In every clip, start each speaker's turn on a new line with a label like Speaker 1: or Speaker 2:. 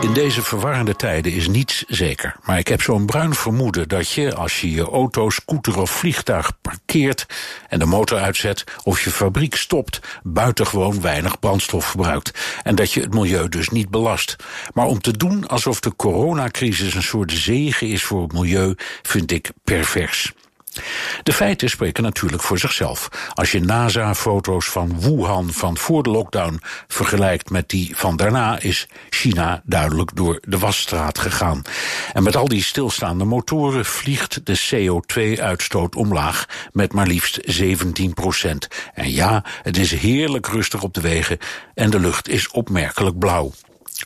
Speaker 1: In deze verwarrende tijden is niets zeker. Maar ik heb zo'n bruin vermoeden dat je, als je je auto, scooter of vliegtuig parkeert en de motor uitzet of je fabriek stopt, buitengewoon weinig brandstof verbruikt. En dat je het milieu dus niet belast. Maar om te doen alsof de coronacrisis een soort zegen is voor het milieu, vind ik pervers. De feiten spreken natuurlijk voor zichzelf. Als je NASA-foto's van Wuhan van voor de lockdown vergelijkt met die van daarna, is China duidelijk door de wasstraat gegaan. En met al die stilstaande motoren vliegt de CO2-uitstoot omlaag met maar liefst 17 procent. En ja, het is heerlijk rustig op de wegen en de lucht is opmerkelijk blauw.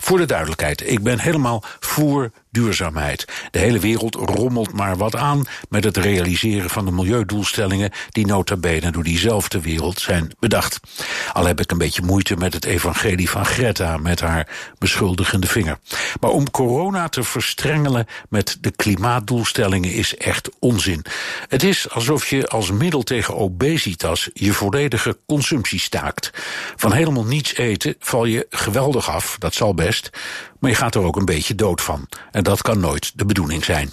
Speaker 1: Voor de duidelijkheid, ik ben helemaal voor duurzaamheid. De hele wereld rommelt maar wat aan met het realiseren van de milieudoelstellingen die nota bene door diezelfde wereld zijn bedacht. Al heb ik een beetje moeite met het evangelie van Greta met haar beschuldigende vinger. Maar om corona te verstrengelen met de klimaatdoelstellingen is echt onzin. Het is alsof je als middel tegen obesitas je volledige consumptie staakt. Van helemaal niets eten val je geweldig af, dat zal best, maar je gaat er ook een beetje dood van. En dat kan nooit de bedoeling zijn.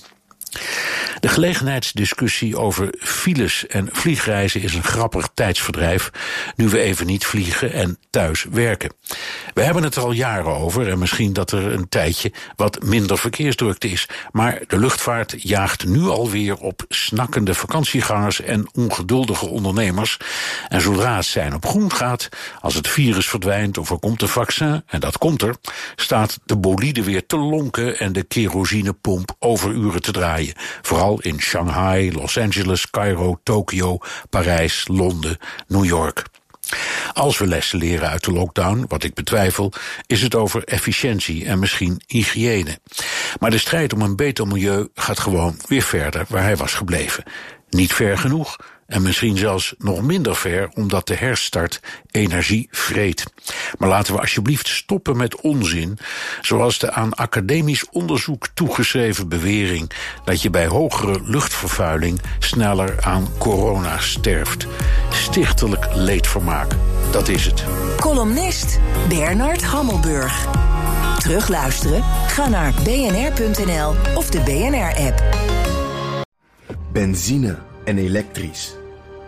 Speaker 1: De gelegenheidsdiscussie over files en vliegreizen is een grappig tijdsverdrijf, nu we even niet vliegen en thuis werken. We hebben het er al jaren over en misschien dat er een tijdje wat minder verkeersdrukte is, maar de luchtvaart jaagt nu alweer op snakkende vakantiegangers en ongeduldige ondernemers. En zodra het zijn op groen gaat, als het virus verdwijnt of er komt een vaccin, en dat komt er, staat de bolide weer te lonken en de kerosinepomp overuren te draaien. Vooral in Shanghai, Los Angeles, Cairo, Tokio, Parijs, Londen, New York. Als we lessen leren uit de lockdown, wat ik betwijfel, is het over efficiëntie en misschien hygiëne. Maar de strijd om een beter milieu gaat gewoon weer verder waar hij was gebleven. Niet ver genoeg, en misschien zelfs nog minder ver, omdat de herstart energie vreet. Maar laten we alsjeblieft stoppen met onzin, zoals de aan academisch onderzoek toegeschreven bewering dat je bij hogere luchtvervuiling sneller aan corona sterft. Stichtelijk leedvermaak, dat is het.
Speaker 2: Columnist Bernard Hammelburg. Terugluisteren? Ga naar bnr.nl of de BNR-app.
Speaker 3: Benzine en elektrisch.